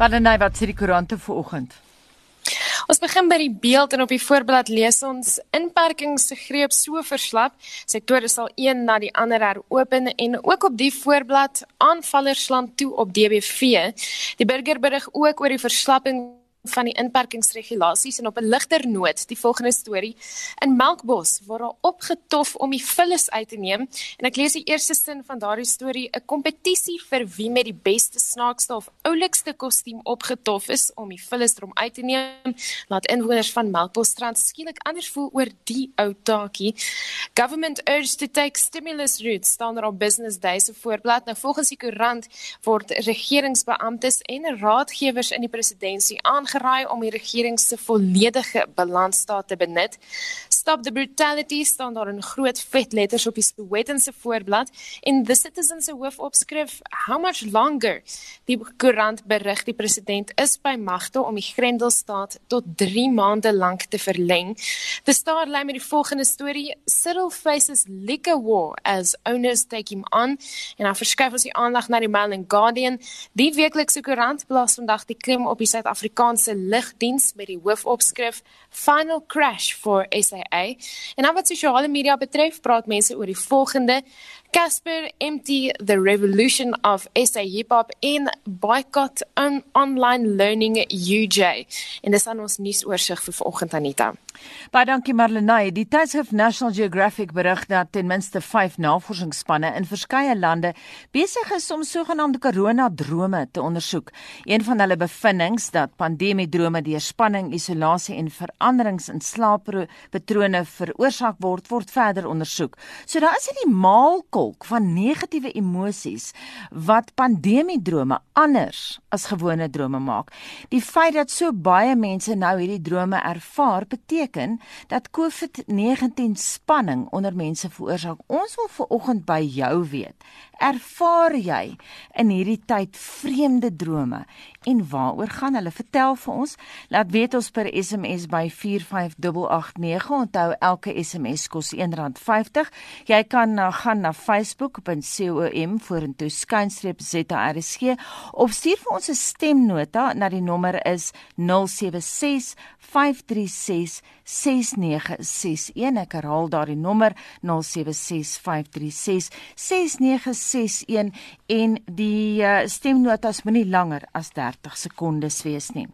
Walenai wat sê die koerante vanoggend? Ons begin by die beeld en op die voorblad lees ons inperkings se greep so verslap, sektore sal een na die ander heropen en ook op die voorblad aanvallers slaan toe op DBV. Die burger berig ook oor die verslapping van die inperkingsregulasies en op 'n ligter noot die volgende storie in Melkbos waar daar opgetof om die vullis uit te neem. En ek lees die eerste sin van daardie storie 'n kompetisie vir wie met die beste snaakste of oulikste kostuum opgetof is om die vullis erom uit te neem laat inwoners van Melkbos strand skielik anders voel oor die ou taakie. Government urged to take stimulus routes staan daar op business days se voorblad. Nou volgens die koerant word regeringsbeamptes en raadgewers in die presidentskap aangeraai om die regering se volledige balansstaat te benut. Stop the brutality staan daar in groot vet letters op die Sowetanse voorblad en the citizens se hoofopskrif how much longer die koerant berig die president is by magte om die Grendelstaat tot 3 maande lank te verleng. The Star lê met die volgende storie Cyril faces liquor war as owners take him on en dan verskuif ons die aandag na die Mail and Guardian. Die weeklikse koerant plaas vandag die klem op die Suid-Afrikaanse se lugdiens met die hoofopskrif Final Crash for SAA. En dan wat sosiale media betref, praat mense oor die volgende Casper empty the revolution of SA hip hop in boycott on online learning UJ. En dis aan ons nuusoorseig vir vanoggend Anita. Baie dankie Marlenae. Die tydskrif National Geographic berig dat ten minste 5 navorsingsspanne in verskeie lande besig is om sogenaamde korona-drome te ondersoek. Een van hulle bevindinge dat pandemie-drome deur spanning, isolasie en veranderings in slaappatrone veroorsaak word, word verder ondersoek. So daar is hierdie maalkolk van negatiewe emosies wat pandemie-drome anders as gewone drome maak. Die feit dat so baie mense nou hierdie drome ervaar, beteken dat COVID-19 spanning onder mense veroorsaak. Ons wil ver oggend by jou weet. Ervaar jy in hierdie tyd vreemde drome en waaroor gaan hulle? Vertel vir ons. Laat weet ons per SMS by 45889. Onthou elke SMS kos R1.50. Jy kan uh, gaan na facebook.com vorentoe skynstreep ZRSG of stuur vir ons 'n stemnota na die nommer is 076 536 6961 ek herhaal daardie nommer 0765366961 en die uh, stemnotas moenie langer as 30 sekondes wees nie.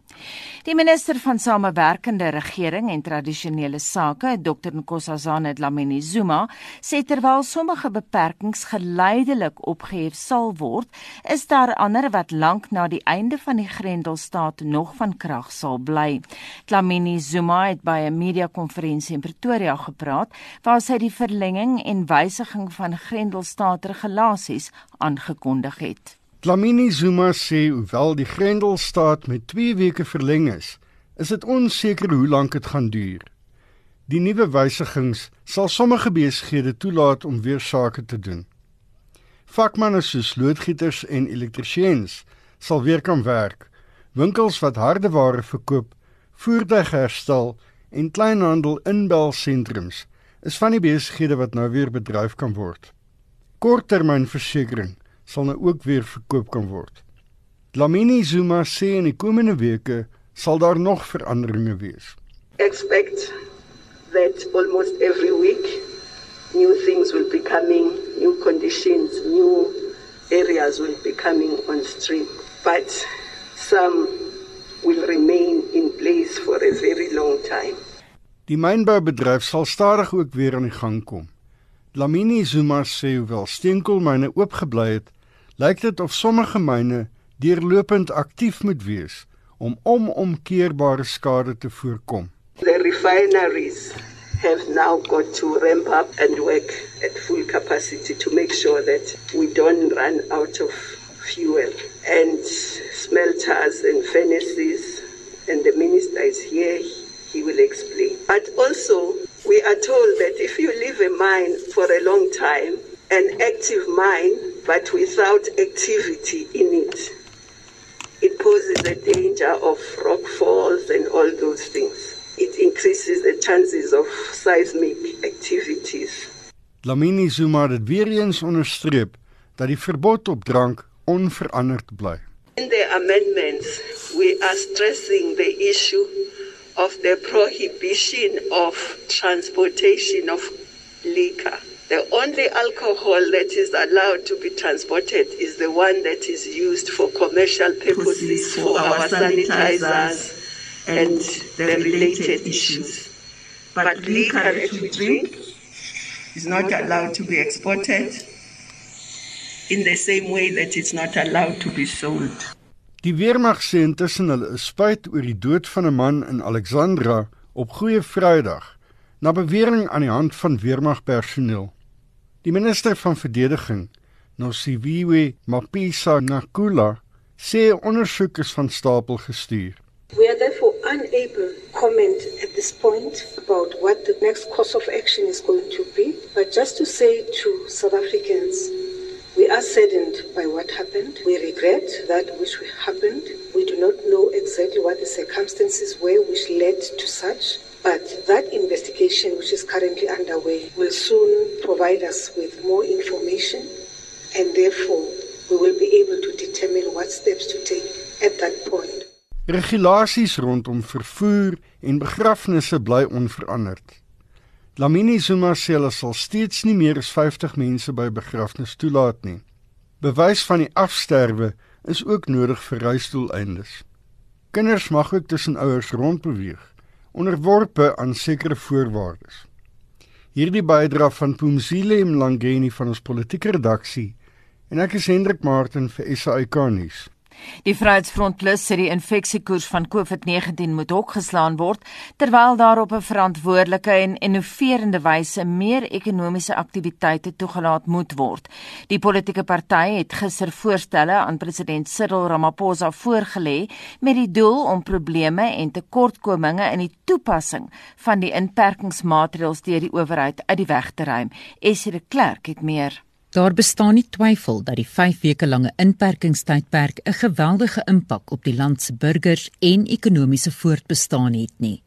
Die minister van Samewerkende Regering en Tradisionele Sake, Dr Nkosazana Dlamini Zuma, sê terwyl sommige beperkings geleidelik opgehef sal word, is daar ander wat lank na die einde van die Grendelstaat nog van krag sal bly. Dlamini Zuma het by 'n media konferensie in Pretoria gepraat waar sy die verlenging en wysiging van Grendelstaat regulasies aangekondig het. Dlamini Zuma sê hoewel die Grendelstaat met 2 weke verleng is, is dit onseker hoe lank dit gaan duur. Die nuwe wysigings sal sommige besighede toelaat om weer sake te doen. Vakmanne soos loodgieters en elektriesiens sal weer kan werk. Winkels wat hardeware verkoop, voertuigherstel en kleinhandel inbelsentrums is van die besighede wat nou weer bedryf kan word. Korttermynversekering sal nou ook weer verkoop kan word. Lamini Zuma sê in die komende weke sal daar nog veranderinge wees. Expect that almost every week new things will be coming, new conditions, new areas will be coming on stream. But some will remain in place for a very long time. Die mynboubedryf sal stadig ook weer aan die gang kom. Lamini Zuma sê hoewel steenkoolmyne oopgebly het, lyk dit of sommige myne deurlopend aktief moet wees om onomkeerbare skade te voorkom. The refineries have now got to ramp up and work at full capacity to make sure that we don't run out of fuel and smelters and furnaces and the minister is here he will explain. But also we are told that if you leave a mine for a long time an active mine but without activity in it it poses a danger of rock falls and all those things. It increases the chances of seismic activities. Lamini Zuma het weer eens onderstreep dat die verbod op drank onveranderd bly. In the amendments we are stressing the issue of the prohibition of transportation of liquor. The only alcohol that is allowed to be transported is the one that is used for commercial purposes for our sanitizers and the related issues. But liquor that we drink is not allowed to be exported in the same way that it's not allowed to be sold. Die weermag sê intussen hulle is spyt oor die dood van 'n man in Alexandra op Goeie Vrydag na bewering aan die hand van weermagpersoneel. Die minister van verdediging, Nosiviwe Mapisa Nakula, sê ondersoek is van stapel gestuur. We are therefore unable to comment at this point about what the next course of action is going to be, but just to say to South Africans, we are saddened by what happened. We regret that which happened. We do not know exactly what the circumstances were which led to such. But that investigation, which is currently underway, will soon provide us with more information and therefore we will be able to determine what steps to take at that point. Regulasies rondom vervoer en begrafnisse bly onveranderd. Lamini Zuma sê hulle sal steeds nie meer as 50 mense by begrafnisse toelaat nie. Bewys van die afsterwe is ook nodig vir reisdoeleindes. Kinders mag ook tussen ouers rondbeweeg onderworpe aan sekere voorwaardes. Hierdie bydra van Pumzile Mlangeni van ons politieke redaksie en ek is Hendrik Martin vir SAK nuus. Die Vryheidsfront Plus sê die infeksiekoers van COVID-19 moet ook geslaan word terwyl daar op 'n verantwoordelike en innoverende wyse meer ekonomiese aktiwiteite toegelaat moet word. Die politieke party het gister voorstelle aan president Cyril Ramaphosa voorgelê met die doel om probleme en tekortkominge in die toepassing van die inperkingsmaatreëls deur die owerheid uit die weg te ruim. Esie de Klerk het meer Daar bestaan nie twyfel dat die 5 weke lange inperkingstydperk 'n geweldige impak op die land se burgers en ekonomiese voortbestaan het nie.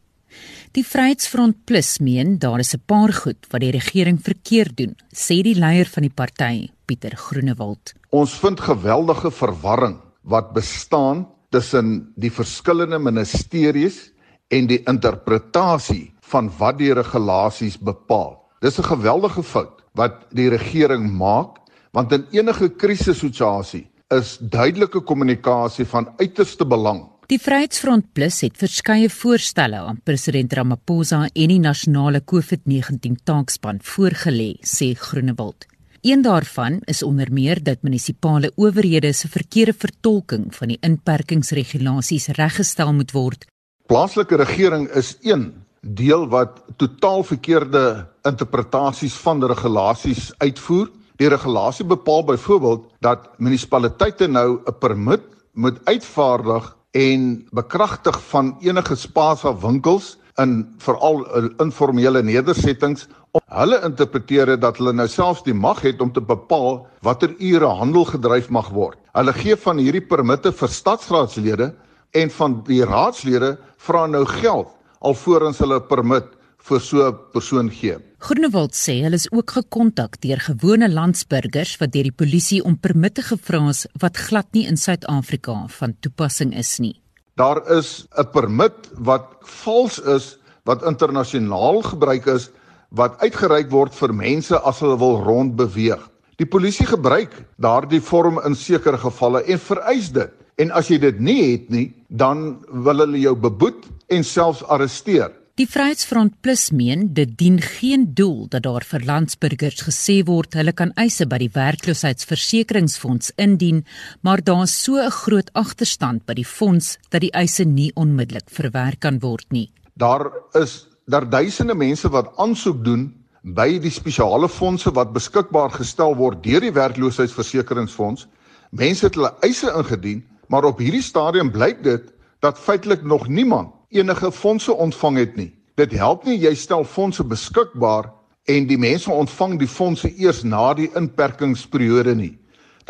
Die Vryheidsfront Plus meen daar is 'n paar goed wat die regering verkeerd doen, sê die leier van die party, Pieter Groenewald. Ons vind geweldige verwarring wat bestaan tussen die verskillende ministeries en die interpretasie van wat die regulasies bepaal. Dis 'n geweldige fout wat die regering maak want in enige krisissituasie is duidelike kommunikasie van uiterste belang. Die Vryheidsfront Plus het verskeie voorstelle aan president Ramaphosa en die nasionale COVID-19 taakspan voorgelê, sê Groenewald. Een daarvan is onder meer dat munisipale owerhede se verkeerde vertolking van die inperkingsregulasies reggestel moet word. Plaaslike regering is een deel wat totaal verkeerde interpretasies van die regulasies uitvoer. Die regulasie bepaal byvoorbeeld dat munisipaliteite nou 'n permit moet uitvaardig en bekragtig van enige spaarsa winkels in veral informele nedersettings hulle interpreteer dat hulle nou selfs die mag het om te bepaal watter ure handel gedryf mag word. Hulle gee van hierdie permitte vir stadsraadslede en van die raadslede vra nou geld alvorens hulle 'n permit vir so 'n persoon gee. Groenewald sê hulle is ook gekontak deur gewone landsburgers wat deur die polisie om permitte gevra is wat glad nie in Suid-Afrika van toepassing is nie. Daar is 'n permit wat vals is wat internasionaal gebruik is wat uitgereik word vir mense as hulle wil rondbeweeg. Die polisie gebruik daardie vorm in sekere gevalle en vereis dit. En as jy dit nie het nie, dan wil hulle jou beboet en selfs arresteer. Die Vryheidsfront Plus meen dit dien geen doel dat daar vir landsburgers gesê word hulle kan eise by die werkloosheidsversekeringsfonds indien, maar daar is so 'n groot agterstand by die fonds dat die eise nie onmiddellik verwerk kan word nie. Daar is daar duisende mense wat aansoek doen by die spesiale fondse wat beskikbaar gestel word deur die werkloosheidsversekeringsfonds. Mense het hulle eise ingedien, maar op hierdie stadium blyk dit dat feitelik nog niemand enige fondse ontvang het nie. Dit help nie jy stel fondse beskikbaar en die mense ontvang die fondse eers na die inperkingsperiode nie.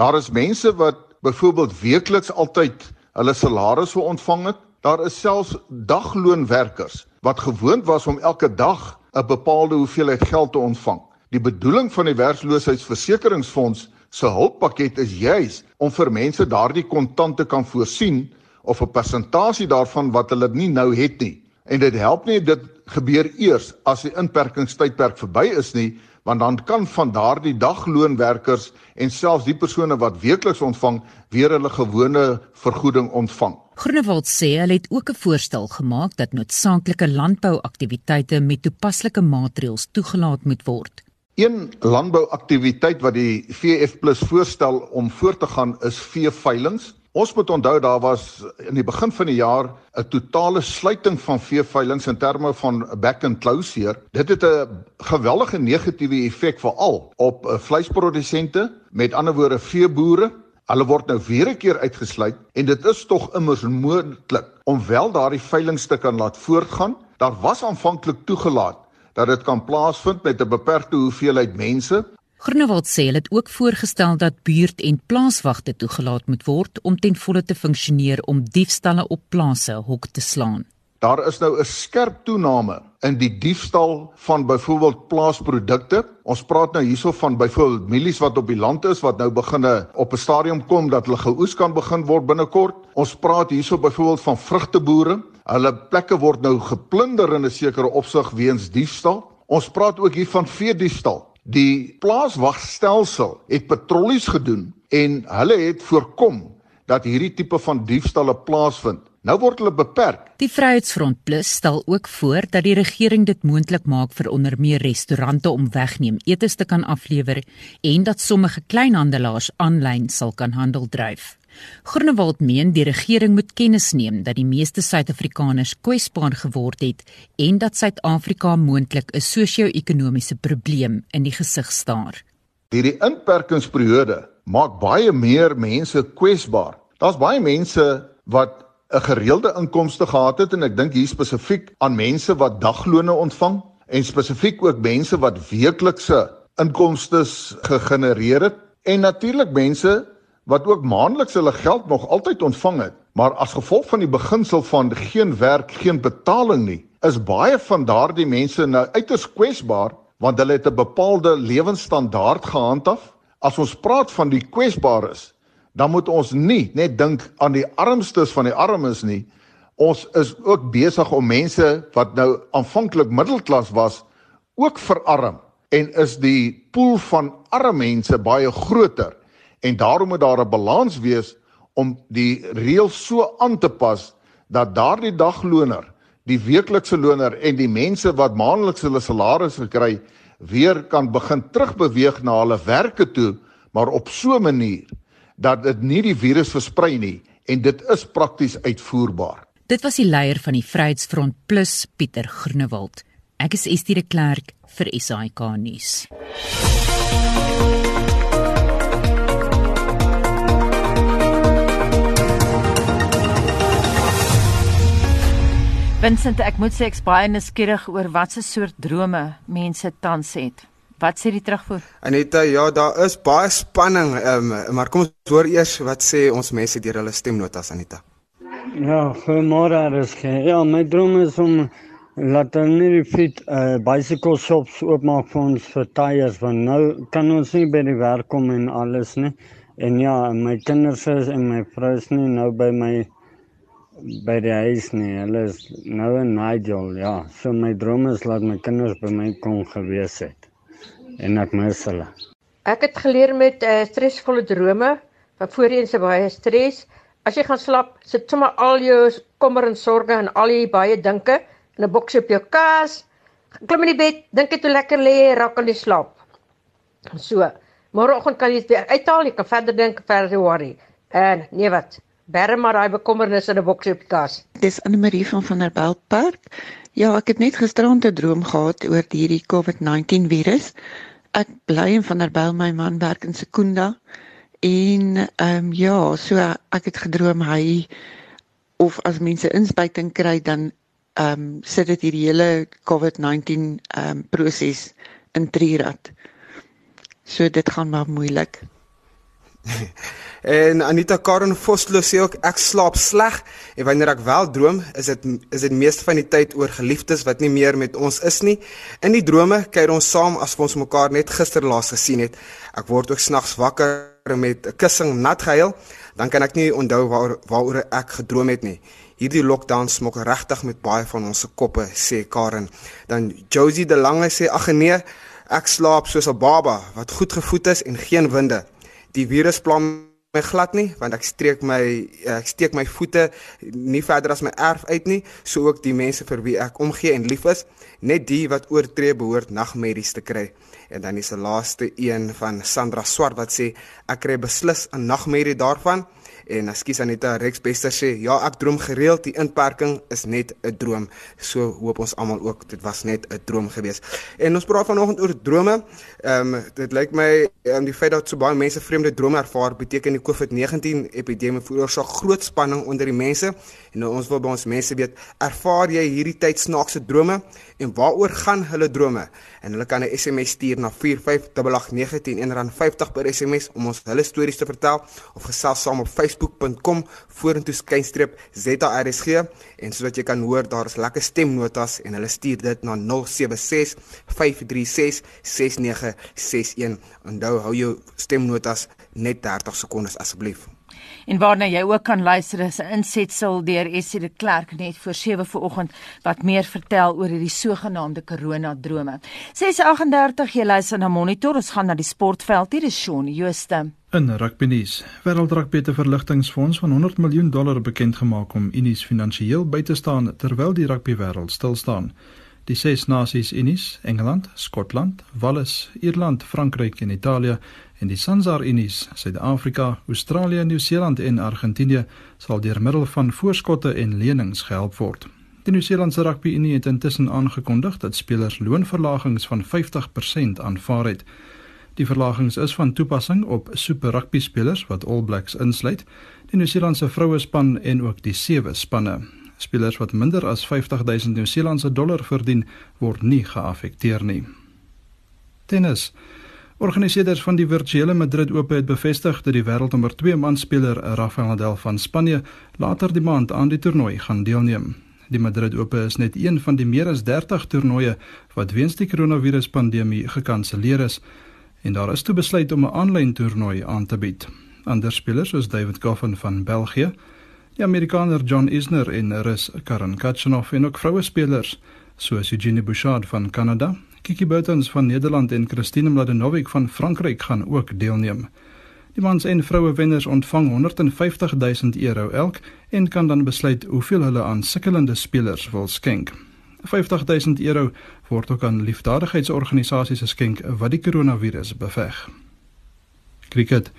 Daar is mense wat byvoorbeeld weekliks altyd hulle salarisse ontvang het. Daar is selfs dagloonwerkers wat gewoond was om elke dag 'n bepaalde hoeveelheid geld te ontvang. Die bedoeling van die werkloosheidsversekeringsfonds se hulppakket is juis om vir mense daardie kontant te kan voorsien of 'n persentasie daarvan wat hulle nie nou het nie. En dit help nie dit gebeur eers as die inperkingstydperk verby is nie, want dan kan van daardie dagloonwerkers en selfs die persone wat weekliks ontvang weer hulle gewone vergoeding ontvang. Groenewald sê hulle het ook 'n voorstel gemaak dat noodsaaklike landbouaktiwiteite met toepaslike maatreëls toegelaat moet word. Een landbouaktiwiteit wat die VF+ voorstel om voort te gaan is veeveilings. Ons moet onthou daar was in die begin van die jaar 'n totale sluiting van veeveilings in terme van back and closure. Dit het 'n geweldige negatiewe effek veral op eh, vleisprodusente, met ander woorde veeboere. Hulle word nou weer 'n keer uitgesluit en dit is tog immers moontlik om wel daardie veilings te kan laat voortgaan. Daar was aanvanklik toegelaat dat dit kan plaasvind met 'n beperkte hoeveelheid mense, Groenewald sê hulle het ook voorgestel dat buurt- en plaaswagte toegelaat moet word om ten volle te funksioneer om diefstalle op plase hok te slaan. Daar is nou 'n skerp toename in die diefstal van byvoorbeeld plaasprodukte. Ons praat nou hierso van byvoorbeeld mielies wat op die land is wat nou beginne op 'n stadium kom dat hulle geoes kan begin word binnekort. Ons praat hierso byvoorbeeld van vrugteboere. Hulle plekke word nou geplunder in 'n sekere opsig weens diefstal. Ons praat ook hier van vee diefstal. Die plaaswagstelsel het patrollies gedoen en hulle het voorkom dat hierdie tipe van diefstalle plaasvind. Nou word hulle beperk. Die Vryheidsfront Plus stel ook voor dat die regering dit moontlik maak vir onder meer restaurante om wegneem etes te kan aflewer en dat sommige kleinhandelaars aanlyn sal kan handel dryf. Groenewald meen die regering moet kennis neem dat die meeste Suid-Afrikaners kwesbaar geword het en dat Suid-Afrika moontlik 'n sosio-ekonomiese probleem in die gesig staar. Hierdie inperkingsperiode maak baie meer mense kwesbaar. Daar's baie mense wat 'n gereelde inkomste gehad het en ek dink hier spesifiek aan mense wat daglone ontvang en spesifiek ook mense wat weeklikse inkomste gegenereer het en natuurlik mense wat ook maandeliks hulle geld nog altyd ontvang het, maar as gevolg van die beginsel van geen werk, geen betaling nie, is baie van daardie mense nou uiters kwesbaar want hulle het 'n bepaalde lewensstandaard gehandhaaf. As ons praat van die kwesbares, dan moet ons nie net dink aan die armstes van die armes nie. Ons is ook besig om mense wat nou aanvanklik middelklas was, ook verarm en is die pool van arme mense baie groter en daarom moet daar 'n balans wees om die reëls so aan te pas dat daardie dagloner, die weeklikse loner en die mense wat maandeliks hulle salarisse kry, weer kan begin terugbeweeg na hulle werke toe, maar op so 'n manier dat dit nie die virus versprei nie en dit is prakties uitvoerbaar. Dit was die leier van die Vryheidsfront Plus, Pieter Groenewald. Ek is Estie de Klerk vir SAK nuus. Vincent, ek moet sê ek's baie nuuskierig oor watse soort drome mense tans het. Wat sê die terugvoer? Aneta, ja, daar is baie spanning, um, maar kom ons hoor eers wat sê ons mense deur hulle stemnotas Aneta. Ja, goeiemôre, is ge. Ja, my droom is om laat hulle nie fit uh, bicycle shops oopmaak vir ons vir tyres want nou kan ons nie by die werk kom en alles nie. En ja, my kinders en my vrou is nie nou by my by die huis nie. Hulle is nou in Nigel, ja. So my droom is laat my kinders by my kon gewees het. En ek mis hulle. Ek het geleer met uh, stresvolle drome wat voorheen se baie stres. As jy gaan slaap, sit sommer al jou kommer en sorges en al jy baie dinke in 'n boksie op jou kas. Klim in die bed, dink jy toe lekker lê, raak aan die slaap. So, môreoggend kan jy dit weer uithaal, jy kan verder dink, verder worry. En nee wat, Berre maar daai bekommernis in 'n boksie op die kas. Dis Anne Marie van van der Belt Park. Ja, ek het net gisterond 'n droom gehad oor hierdie COVID-19 virus. Ek bly in van der Belt, my man werk in Sekunda. En ehm um, ja, so ek het gedroom hy of as mense inspuiting kry dan ehm um, sit dit hierdie hele COVID-19 ehm um, proses in trierad. So dit gaan maar moeilik. En Anita Karen Vosloo sê ook ek slaap sleg en wanneer ek wel droom, is dit is dit meeste van die tyd oor geliefdes wat nie meer met ons is nie. In die drome kuier ons saam as ons mekaar net gister laas gesien het. Ek word ook snags wakker met 'n kussing nat gehuil, dan kan ek nie onthou waar waaroor ek gedroom het nie. Hierdie lockdown smok regtig met baie van ons se koppe, sê Karen. Dan Josie de Lange sê ag nee, ek slaap soos 'n baba wat goed gevoed is en geen winde. Die virus plan my glad nie want ek streek my ek steek my voete nie verder as my erf uit nie so ook die mense vir wie ek omgee en lief is net die wat oortree behoort nagmerries te kry. En dan is die laaste een van Sandra Swart wat sê ek kry beslis 'n nagmerrie daarvan En ekskuus Anita Rex Bester sê ja, ek droom gereeld die inperking is net 'n droom. So hoop ons almal ook dit was net 'n droom gewees. En ons praat vanoggend oor drome. Ehm um, dit lyk my um, die feit dat so baie mense vreemde drome ervaar beteken die COVID-19 epidemie veroorsaak groot spanning onder die mense. En nou ons wil by ons mense weet, ervaar jy hierdie tyd snaakse drome en waaroor gaan hulle drome? En hulle kan 'n SMS stuur na 4588910 R50 per SMS om ons hulle stories te vertel of gesels saam op Facebook facebook.com vorentoe skynstreep ZARSG en sodat jy kan hoor daar is lekker stemnotas en hulle stuur dit na 076 536 6961. Onthou hou jou stemnotas net 30 sekondes asseblief. En waarna jy ook kan luister is 'n insetsel deur Essie de Klerk net voor 7 vanoggend wat meer vertel oor hierdie sogenaamde corona drome. 6:38 jy luister na Monitor, ons gaan na die sportveld. Hier is Shaun Jooste. In rugby nuus, Wêreld Rugby te verligtingfonds van 100 miljoen dollar bekend gemaak om Unis finansiëel by te staan terwyl die rugby wêreld stil staan. Die ses nasies Unis, Engeland, Skotland, Wales, Ierland, Frankryk en Italië en die Sansar Unis, Suid-Afrika, Australië, Nieu-Seeland en Argentinië sal deur middel van voorskotte en lenings gehelp word. Die Nieu-Seelandse Rugby Unie het intussen aangekondig dat spelers loonverlagings van 50% aanvaar het. Die verlagings is van toepassing op Super Rugby spelers wat All Blacks insluit, die Nieu-Seelandse vrouespan en ook die sewe spanne. Spelers wat minder as 50000 Nieu-Seelandse dollar verdien, word nie geaffekteer nie. Tennis Organiseerders van die virtuele Madrid Ope het bevestig dat die wêreldnommer 2 manspeler Rafael Nadal van Spanje later die maand aan die toernooi gaan deelneem. Die Madrid Ope is net een van die meer as 30 toernooie wat weens die koronaviruspandemie gekanselleer is en daar is toe besluit om 'n aanlyn toernooi aan te bied. Ander spelers soos David Goffin van België, die Amerikaner John Isner en Rus Karen Khachanov en ook vroue spelers soos Eugenie Bouchard van Kanada Kiki Burtons van Nederland en Christine Mladenovic van Frankryk gaan ook deelneem. Die mans en vroue wenners ontvang 150 000 euro elk en kan dan besluit hoeveel hulle aan sukkelende spelers wil skenk. 50 000 euro word ook aan liefdadigheidsorganisasies geskenk wat die koronavirus beveg. Kriket.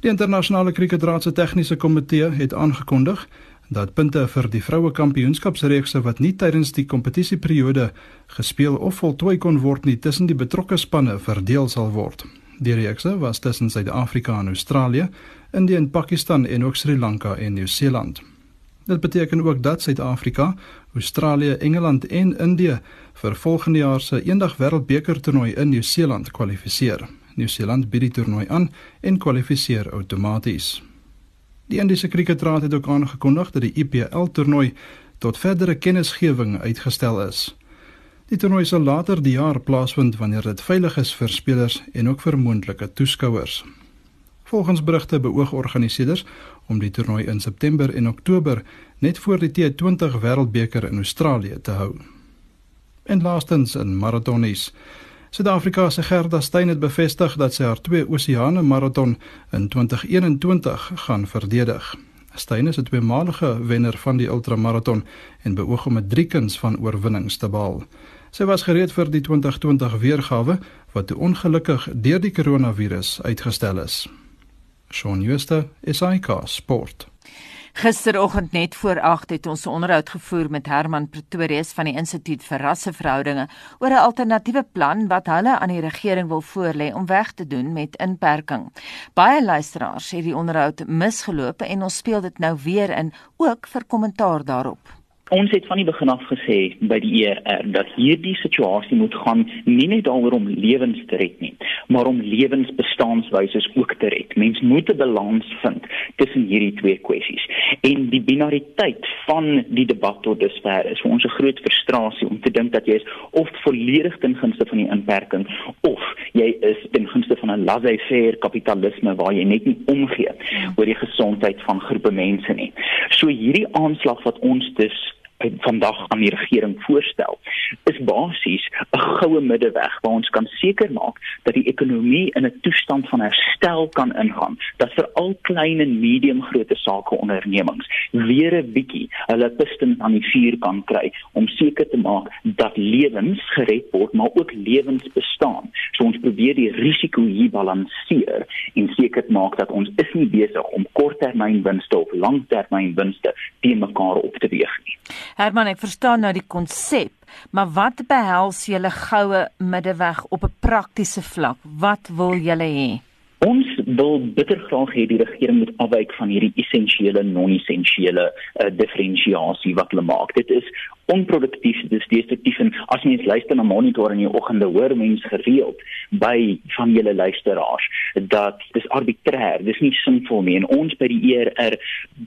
Die internasionale kriketraad se tegniese komitee het aangekondig dat punte vir die vroue kampioenskapsreekse wat nie tydens die kompetisieperiode gespeel of voltooi kon word nie tussen die betrokke spanne verdeel sal word. Die reekse was tussen Suid-Afrika en Australië, Indië en Pakistan en ook Sri Lanka en Nieu-Seeland. Dit beteken ook dat Suid-Afrika, Australië, Engeland en Indië vir volgende jaar se eendag wêreldbeker toernooi in Nieu-Seeland kwalifiseer. Nieu-Seeland bied die toernooi aan en kwalifiseer outomaties. Die Indiese Kriketraad het ook aangekondig dat die IPL toernooi tot verdere kennisgewing uitgestel is. Die toernooi sal later die jaar plaasvind wanneer dit veilig is vir spelers en ook vir moontlike toeskouers. Volgens berigte beoog organiseerders om die toernooi in September en Oktober net voor die T20 Wêreldbeker in Australië te hou. En laastens in maratonies Suid-Afrika se Gerda Steyn het bevestig dat sy haar twee oseane maraton in 2021 gaan verdedig. Steyn is 'n tweemalige wenner van die ultramaraton en beoog om 'n driekens van oorwinnings te behaal. Sy was gereed vir die 2020 weergawe wat ongelukkig deur die koronavirus uitgestel is. Shaun Schuster, SAK Sport. Gisteroggend net voor 8 het ons 'n onderhoud gevoer met Herman Pretorius van die Instituut vir Rasseverhoudinge oor 'n alternatiewe plan wat hulle aan die regering wil voorlê om weg te doen met inperking. Baie luisteraars het die onderhoud misgeloop en ons speel dit nou weer in ook vir kommentaar daarop. Ons het van die begin af gesê by die ER dat hierdie situasie moet gaan nie net daaroor om lewens te red nie, maar om lewensbestaanswyse ook te red. Mens moet 'n balans vind tussen hierdie twee kwessies. En die binariteit van die debat tot dusver is vir ons 'n groot frustrasie om te dink dat jy is of volledig ten gunste van die inperking of jy is ten gunste van 'n laissez-faire kapitalisme waar jy net nie omgee oor die gesondheid van groepe mense nie. So hierdie aanslag wat ons dus vandag aan die regering voorstel is basies 'n goue middeweg waar ons kan seker maak dat die ekonomie in 'n toestand van herstel kan ingaan dat vir al klein en medium grootte sake ondernemings weer 'n bietjie hulle piston aan die vuur kan kry om seker te maak dat lewens gered word maar ook lewens bestaan. So ons probeer die risiko hier balanseer en seker maak dat ons is nie besig om korttermynwinste of langtermynwinste teen mekaar op te weeg nie Herman, ek verstaan nou die konsep, maar wat behels julle goue middeweg op 'n praktiese vlak? Wat wil julle hê? Ons wil bitter graag hê die regering moet afwyk van hierdie essensiële non-essensiële uh, diferensiasie wat hulle maak. Dit is onproduktief, dit is destruktief en as mens luister na monitor in die oggende hoor mense gereeld by van julle luisteraars dat dis arbitrêr, dis nie sinvol nie en ons by die ERR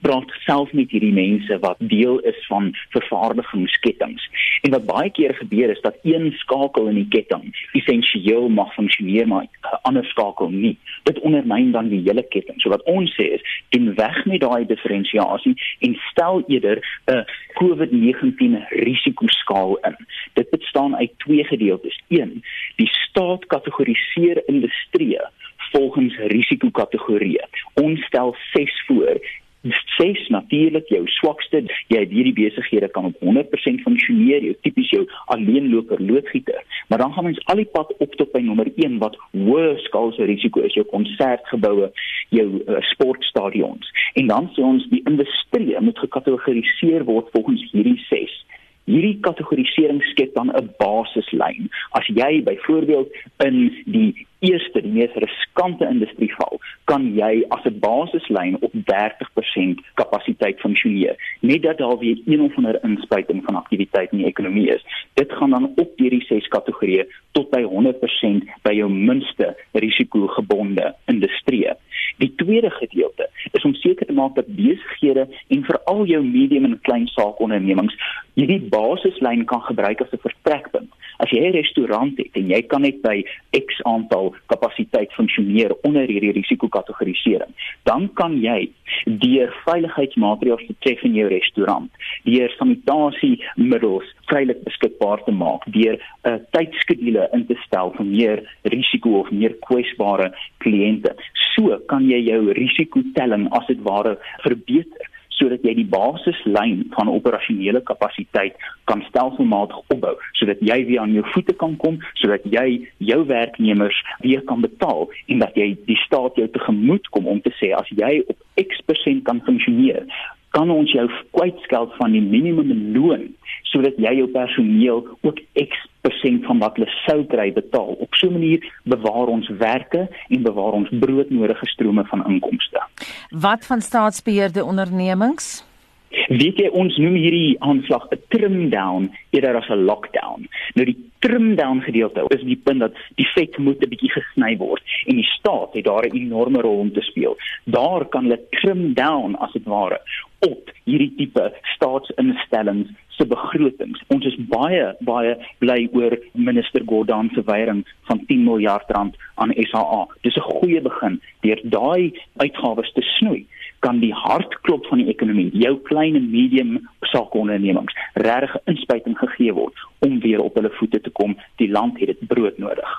praat self met hierdie mense wat deel is van vervaardigingsketTINGS. En wat baie keer gebeur is dat een skakel in die ketting essensieel mag funksioneer maar 'n ander skakel nie. Dit ondermyn dan die hele ketting. So wat ons sê is, doen weg met daai diferensiasie en stel eerder 'n COVID-19 risikoskaal in. Dit bestaan uit twee gedeeltes. Een, die staat kategoriseer industrie volgens risikokategorieë. Ons stel 6 voor ses natuurlik jou swakste jy het hierdie besighede kan op 100% funksioneer jou tipies jou alleenloper loodgieter maar dan gaan ons al die pad op tot by nommer 1 wat hoë skaalse risiko is jou konsertgeboue jou uh, sportstadions en dan sê ons die industrie moet gekategoriseer word volgens hierdie ses Hierdie kategorisering skep dan 'n basislyn. As jy byvoorbeeld in die eerste die mees riskante industrie val, kan jy as 'n basislyn op 30% kapasiteit funksioneer. Net dat daar weer een of ander inspuiting van aktiwiteit in die ekonomie is. Dit gaan dan op hierdie ses kategorieë tot by 100% by jou minste risikogebonde industrie. Die tweede gedeelte is om seker te maak dat besighede en veral jou medium en klein saakondernemings hierdie basislyn kan gebruik as 'n vertrekpunt. As jy 'n restaurant het en jy kan net by X aantal kapasiteit funksioneer onder hierdie risikokategorisering, dan kan jy deur veiligheidsmaatreëls te tref in jou restaurant, deur sanitasiemiddels veilig beskikbaar te maak, deur 'n uh, tydskedule in te stel vir meer risiko of meer kwesbare kliënte. So kan jy jou risikotelling as dit ware verbeter sodat jy die basislyn van operasionele kapasiteit kan stelselmatig opbou sodat jy weer aan jou voete kan kom sodat jy jou werknemers weer kan betaal en dat jy die staat jou tegemoet kom om te sê as jy op X% kan funksioneer kan ons jou kwytskeld van die minimumloon sodat jy jou personeel ook X% van wat hulle sou kry betaal. Op so 'n manier bewaar ons werke en bewaar ons broodnodige strome van inkomste. Wat van staatsbeheerde ondernemings? Weet jy ons noem hierdie aanslag 'n trim down eerder as 'n lockdown. Nou die trim down gedeelte is die punt dat die vet moet 'n bietjie gesny word en die staat het daar 'n enorme rol om te speel. Daar kan hulle trim down as dit ware op hierdie tipe staatsinstellings se begrotings. Ons is baie baie bly oor minister Gordhan se weiering van 10 miljard rand aan SAA. Dis 'n goeie begin deur daai uitgawes te snoei kan die hartklop van die ekonomie, jou klein en medium saakondernemings, regtig inspuiting gegee word om weer op hulle voete te kom. Die land het dit brood nodig.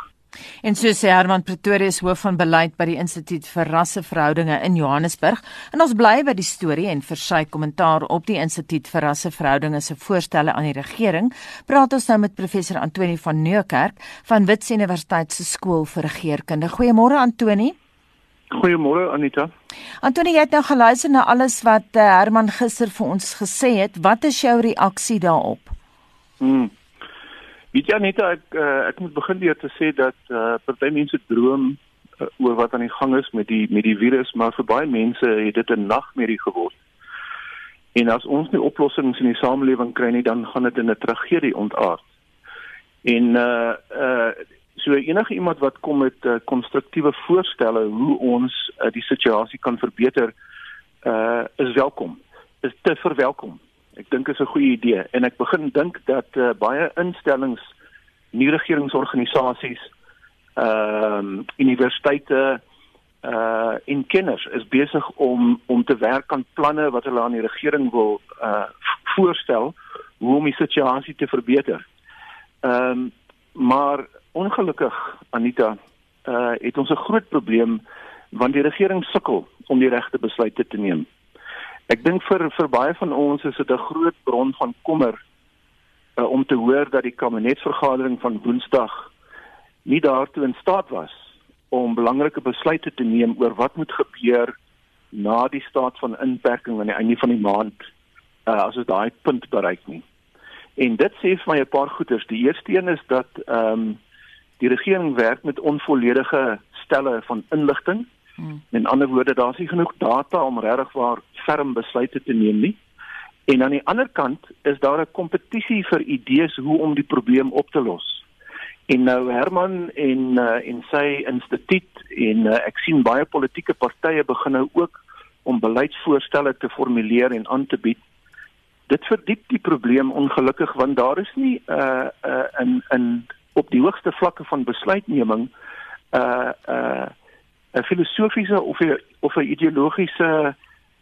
En so sê Herman Pretorius hoof van beleid by die Instituut vir Rasseverhoudinge in Johannesburg. En ons bly by die storie en vir sy kommentaar op die Instituut vir Rasseverhoudinge se voorstelle aan die regering, praat ons nou met professor Antoni van Nieuwkerk van Wits Universiteit se skool vir regeringskunde. Goeiemôre Antoni. Goeiemôre Anita. Antoni, jy het nou geluister na alles wat uh, Herman gister vir ons gesê het. Wat is jou reaksie daarop? Hmm. Weet jy net ek uh, ek moet begin deur te sê dat uh, party mense droom uh, oor wat aan die gang is met die met die virus, maar vir baie mense het dit 'n nagmerrie geword. En as ons nie oplossings in die samelewing kry nie, dan gaan dit in 'n tragedie ontaard. En uh uh so enige iemand wat kom met uh, konstruktiewe voorstelle hoe ons uh, die situasie kan verbeter, uh is welkom. Is te verwelkom. Ek dink is 'n goeie idee en ek begin dink dat uh, baie instellings, nie regeringsorganisasies ehm uh, universiteite uh en kenners is besig om om te werk aan planne wat hulle aan die regering wil uh voorstel hoe om die situasie te verbeter. Ehm um, maar ongelukkig Anita uh het ons 'n groot probleem want die regering sukkel om die regte besluite te neem. Ek dink vir vir baie van ons is dit 'n groot bron van kommer uh, om te hoor dat die kabinetsvergadering van Woensdag nie daartoe in staat was om belangrike besluite te neem oor wat moet gebeur na die staat van inperking aan die einde van die maand uh, as ons daai punt bereik nie. En dit sê vir my 'n paar goeters. Die eerste een is dat ehm um, die regering werk met onvolledige stelle van inligting. Hmm. In ander woorde, daar's nie genoeg data om regtig waar ferm besluite te neem nie. En aan die ander kant is daar 'n kompetisie vir idees hoe om die probleem op te los. En nou Herman en uh, en sy instituut en uh, ek sien baie politieke partye begin nou ook om beleidsvoorstelle te formuleer en aan te bied dit verdiep die probleem ongelukkig want daar is nie 'n uh, uh, in in op die hoogste vlakke van besluitneming 'n uh, 'n uh, 'n filosofiese of 'n of 'n ideologiese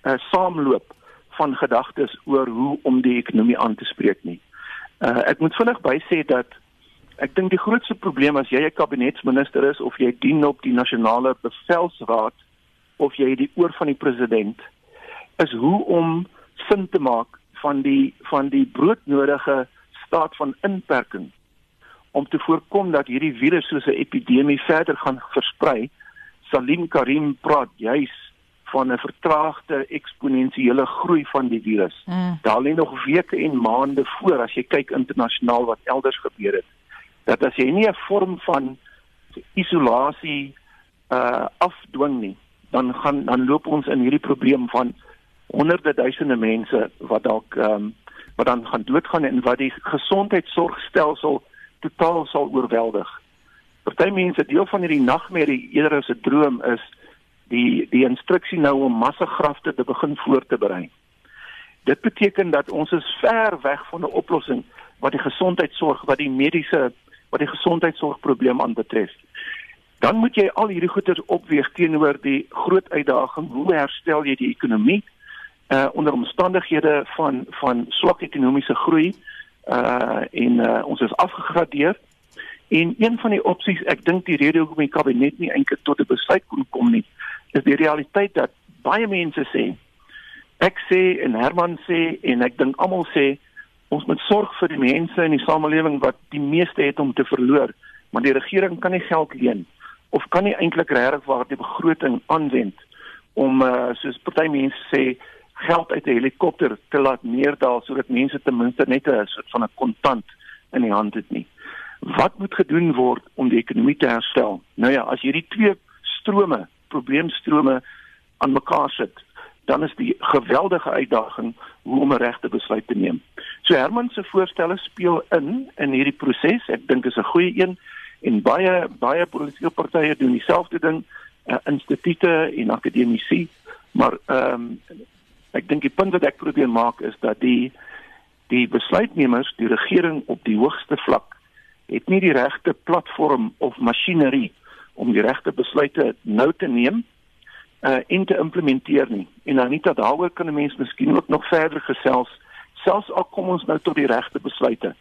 uh, saamloop van gedagtes oor hoe om die ekonomie aan te spreek nie. Uh, ek moet vinnig bysê dat ek dink die grootste probleem as jy 'n kabinetsminister is of jy dien op die nasionale bevelsraad of jy die oor van die president is hoe om sin te maak van die van die broodnodige staat van inperking om te voorkom dat hierdie virus soos 'n epidemie verder gaan versprei. Salim Karim praat juis van 'n vertraagde eksponensiële groei van die virus. Mm. Daar lê nog weke en maande voor as jy kyk internasionaal wat elders gebeur het. Dat as jy nie 'n vorm van isolasie uh afdwing nie, dan gaan dan loop ons in hierdie probleem van honderde duisende mense wat dalk ehm um, wat dan gaan doodgaan en wat die gesondheidsorgstelsel totaal sal oorweldig. Party mense deel van hierdie nagmerrie eerder as 'n droom is die die instruksie nou om massagrafte te begin voor te berei. Dit beteken dat ons is ver weg van 'n oplossing wat die gesondheidsorg wat die mediese wat die gesondheidsorgprobleem aanbetref. Dan moet jy al hierdie goeie opweeg teenoor die groot uitdaging hoe herstel jy die ekonomie uh onder omstandighede van van swak ekonomiese groei uh en uh, ons is afgegradeer. En een van die opsies ek dink die rede hoekom die kabinet nie eintlik tot 'n besluit kon kom nie is die realiteit dat baie mense sê ek sê en Herman sê en ek dink almal sê ons moet sorg vir die mense in die samelewing wat die meeste het om te verloor maar die regering kan nie geld leen of kan nie eintlik regtig waar die begroting aanwend om uh, soos party mense sê geld uit 'n helikopter te laat neerdal sodat mense ten minste net 'n soort van 'n kontant in die hand het nie. Wat moet gedoen word om die ekonomie te herstel? Nou ja, as hierdie twee strome, probleemstrome aan mekaar sit, dan is die geweldige uitdaging hoe om 'n regte besluit te neem. So Herman se voorstelle speel in in hierdie proses. Ek dink is 'n goeie een en baie baie politieke partye doen dieselfde ding, uh, instituie en akademici, maar ehm um, Ek dink die punt wat ek probeer maak is dat die die besluitnemers, die regering op die hoogste vlak het nie die regte platform of masjinerie om die regte besluite nou te neem uh en te implementeer nie. En dan nie dat daaroor kan 'n mens miskien ook nog verder gesels selfs al kom ons nou tot die regte besluite.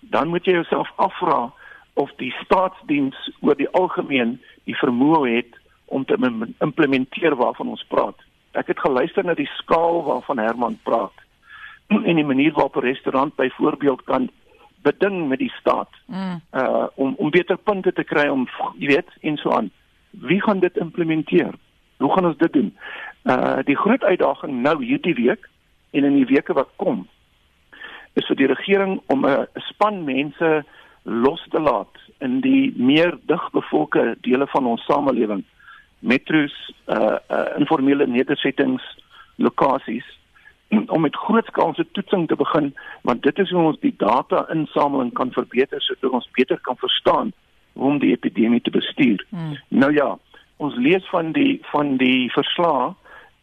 Dan moet jy jouself afvra of die staatsdiens oor die algemeen die vermoë het om te implementeer waarvan ons praat. Ek het geluister na die skaal waarvan Herman praat en die manier waarop 'n restaurant byvoorbeeld kan beding met die staat mm. uh om om beter punte te kry om jy weet en so aan. Wie gaan dit implementeer? Hoe gaan ons dit doen? Uh die groot uitdaging nou hierdie week en in die weke wat kom is vir die regering om 'n span mense los te laat in die meer digbevolkte dele van ons samelewing metro's uh, uh informele nedersettings lokasies om met grootskaalse toetsing te begin want dit is hoe ons die data insameling kan verbeter sodat ons beter kan verstaan hoe om die epidemie te bestuur. Hmm. Nou ja, ons lees van die van die verslae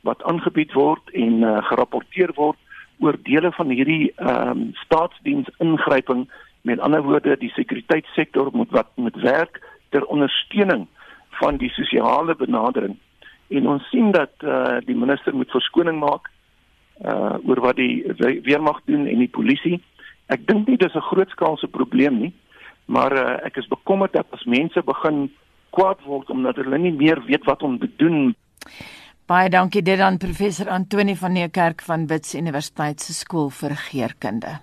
wat aangebied word en uh, gerapporteer word oor dele van hierdie ehm um, staatsdiens ingryping met ander woorde die sekuriteitssektor moet wat met werk ter ondersteuning van die sosiale benadering. En ons sien dat uh, die minister moet verskoning maak uh oor wat die weermag doen en die polisie. Ek dink nie dis 'n grootskaalse probleem nie, maar uh, ek is bekommerd dat as mense begin kwaad word omdat hulle nie meer weet wat om te doen. Baie dankie dit aan professor Antoni van Niekerk van Wits Universiteit se skool vir geerkunde.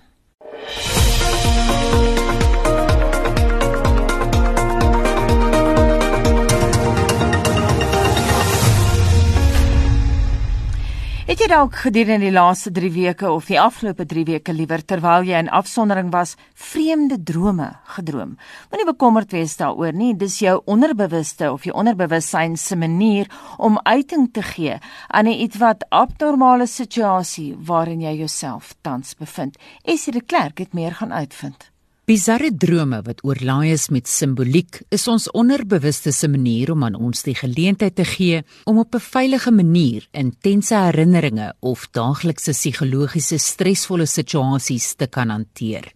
Het jy dalk gedurende die laaste 3 weke of die afgelope 3 weke liewer terwyl jy in afsondering was, vreemde drome gedroom? Moenie bekommerd wees daaroor nie, dis jou onderbewuste of jou onderbewussyn se manier om uiting te gee aan 'n ietwat abnormale situasie waarin jy jouself tans bevind. Esie de Klerk het meer gaan uitvind. Bizarre drome wat oorlaai is met simboliek is ons onderbewuste se manier om aan ons die geleentheid te gee om op 'n veilige manier intense herinneringe of daaglikse psigologiese stresvolle situasies te kan hanteer.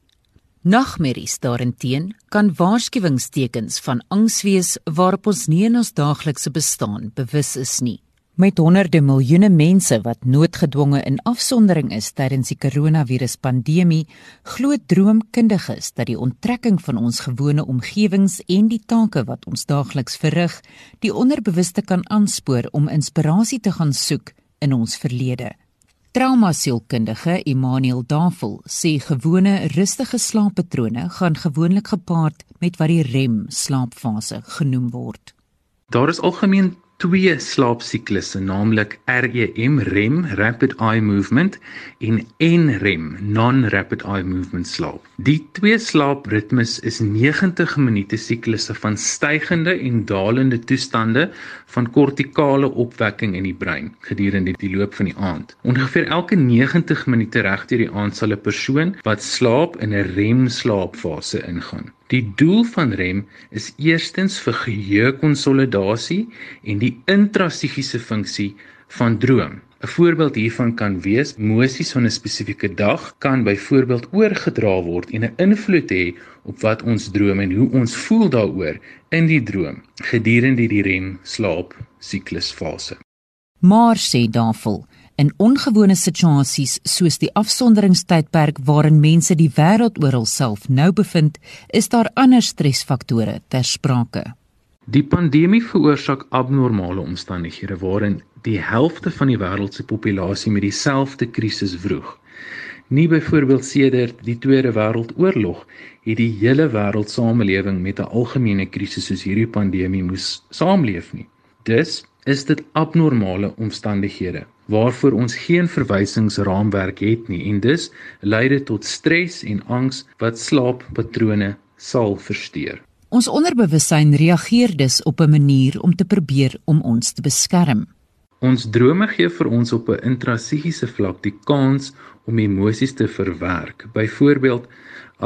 Nagmerries daarenteen kan waarskuwingstekens van angs wees waarop ons nie in ons daaglikse bestaan bewus is nie. Met honderde miljoene mense wat noodgedwonge in afsondering is tydens die koronaviruspandemie, glo droomkundiges dat die onttrekking van ons gewone omgewings en die take wat ons daagliks verrig, die onderbewuste kan aanspoor om inspirasie te gaan soek in ons verlede. Traumasielkundige Immanuel Davel sê gewone rustige slaappatrone gaan gewoonlik gepaard met wat die REM slaapfase genoem word. Daar is algemeen twee slaapsiklusse, naamlik REM REM rapid eye movement en NREM non-rapid eye movement slaap. Die twee slaapritmes is 90 minute siklusse van stygende en dalende toestande van kortikale opwekking in die brein gedurende die loop van die aand. Ongeveer elke 90 minute reg deur die aand sal 'n persoon wat slaap in 'n REM slaapfase ingaan. Die doel van REM is eerstens vir geheuekonsolidasie en die intrapsigiese funksie van droom. 'n Voorbeeld hiervan kan wees: emosies van 'n spesifieke dag kan byvoorbeeld oorgedra word en 'n invloed hê op wat ons droom en hoe ons voel daaroor in die droom gedurende die REM slaap siklusfase. Maar sê Davel, In ongewone situasies soos die afsonderingstydperk waarin mense die wêreld oral self nou bevind, is daar ander stresfaktore ter sprake. Die pandemie veroorsaak abnormale omstandighede waarin die helfte van die wêreld se populasie met dieselfde krisis vroeg. Nie byvoorbeeld sedert die Tweede Wêreldoorlog het die hele wêreldsamelewing met 'n algemene krisis soos hierdie pandemie moes saamleef nie. Dus is dit abnormale omstandighede waarvoor ons geen verwysingsraamwerk het nie en dus lei dit tot stres en angs wat slaappatrone sal versteur. Ons onderbewussyn reageer dus op 'n manier om te probeer om ons te beskerm. Ons drome gee vir ons op 'n intrapsigiese vlak die kans om emosies te verwerk. Byvoorbeeld,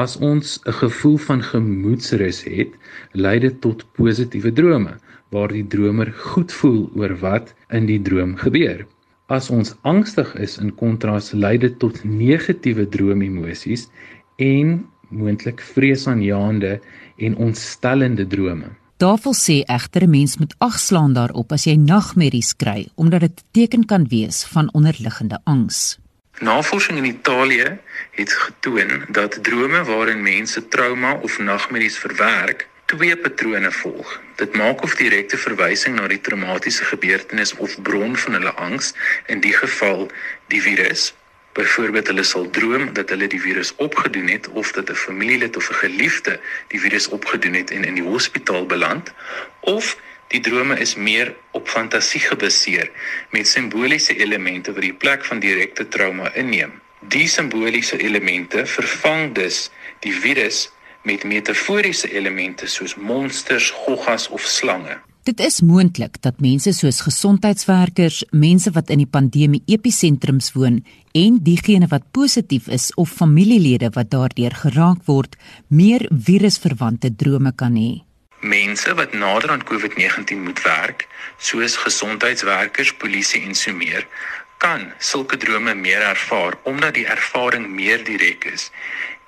as ons 'n gevoel van gemoedsrus het, lei dit tot positiewe drome waar die dromer goed voel oor wat in die droom gebeur. As ons angstig is in kontras lei dit tot negatiewe droomemosies en moontlik vreesaanjaende en ontstellende drome. Daarvoor sê egter 'n mens moet agslaan daarop as jy nagmerries kry omdat dit 'n teken kan wees van onderliggende angs. Navorsing in Italië het getoon dat drome waarin mense trauma of nagmerries verwerk, twee patrone volg. Dit maak of direkte verwysing na die traumatiese gebeurtenis of bron van hulle angs, in die geval die virus. Byvoorbeeld hulle sal droom dat hulle die virus opgedoen het of dat 'n familielid of 'n geliefde die virus opgedoen het en in die hospitaal beland, of die drome is meer op fantasie gebaseer met simboliese elemente wat die plek van direkte trauma inneem. Die simboliese elemente vervang dus die virus met metaforiese elemente soos monsters, goggas of slange. Dit is moontlik dat mense soos gesondheidswerkers, mense wat in die pandemie episentrums woon en diegene wat positief is of familielede wat daardeur geraak word, meer virusverwante drome kan hê. Mense wat nader aan COVID-19 moet werk, soos gesondheidswerkers, polisie en so meer, kan sulke drome meer ervaar omdat die ervaring meer direk is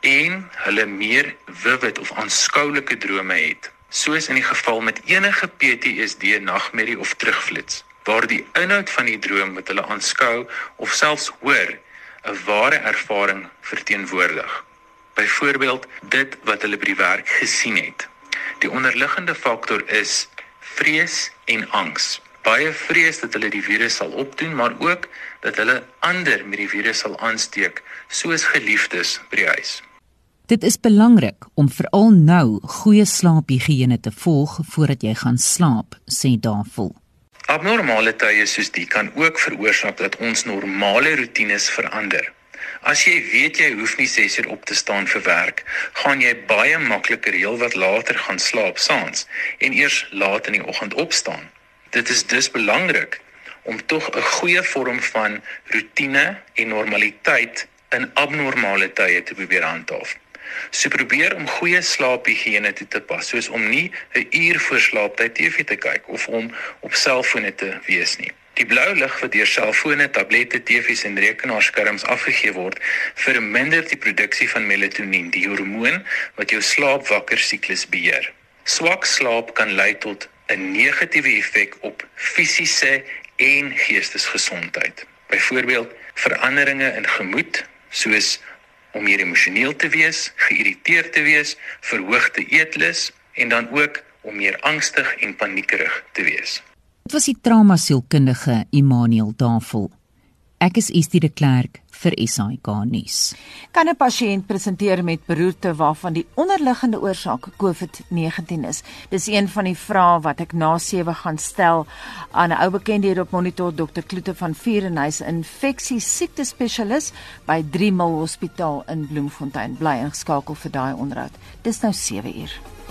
en hulle meer vivid of aanskoulike drome het. Soos in die geval met enige PTSD nagmerrie of terugflits, waar die inhoud van die droom wat hulle aanskou of selfs hoor 'n ware ervaring verteenwoordig. Byvoorbeeld dit wat hulle by die werk gesien het. Die onderliggende faktor is vrees en angs. Baie vrees dat hulle die virus sal opdoen, maar ook dat hulle ander met die virus sal aansteek, soos geliefdes by die huis. Dit is belangrik om veral nou goeie slaaphigiëne te volg voordat jy gaan slaap, sê Davel. Abnormale tye soos die kan ook veroorsaak dat ons normale roetines verander. As jy weet jy hoef nie 6 uur op te staan vir werk, gaan jy baie makliker heelwat later gaan slaap saans en eers laat in die oggend opstaan. Dit is dus belangrik om tog 'n goeie vorm van roetine en normaliteit in abnormale tye te probeer handhaaf. So probeer om goeie slaaphigiëne toe te pas, soos om nie 'n uur voor slaaptyd TV te kyk of om op selfone te wees nie. Die blou lig wat deur selfone, tablette, TV's en rekenaarskerms afgegee word, verminder die produksie van melatonien, die hormoon wat jou slaapwakker siklus beheer. Swak slaap kan lei tot 'n negatiewe effek op fisiese en geestesgesondheid. Byvoorbeeld veranderinge in gemoed, soos om meer emosioneel te wees, geïrriteerd te wees, verhoogde eetlus en dan ook om meer angstig en paniekerig te wees. Dit was die traumasielkundige Immanuel Davel. Ek is Estie de Klerk vir SAK nuus. Kan 'n pasiënt presenteer met beroerte waarvan die onderliggende oorsaak COVID-19 is? Dis een van die vrae wat ek na 7 gaan stel aan 'n ou bekende hier op monitor Dr. Kloete van Vierenhuis, infeksie siekte spesialis by 3 Mil Hospitaal in Bloemfontein. Bly ingeskakel vir daai onderhoud. Dis nou 7 uur.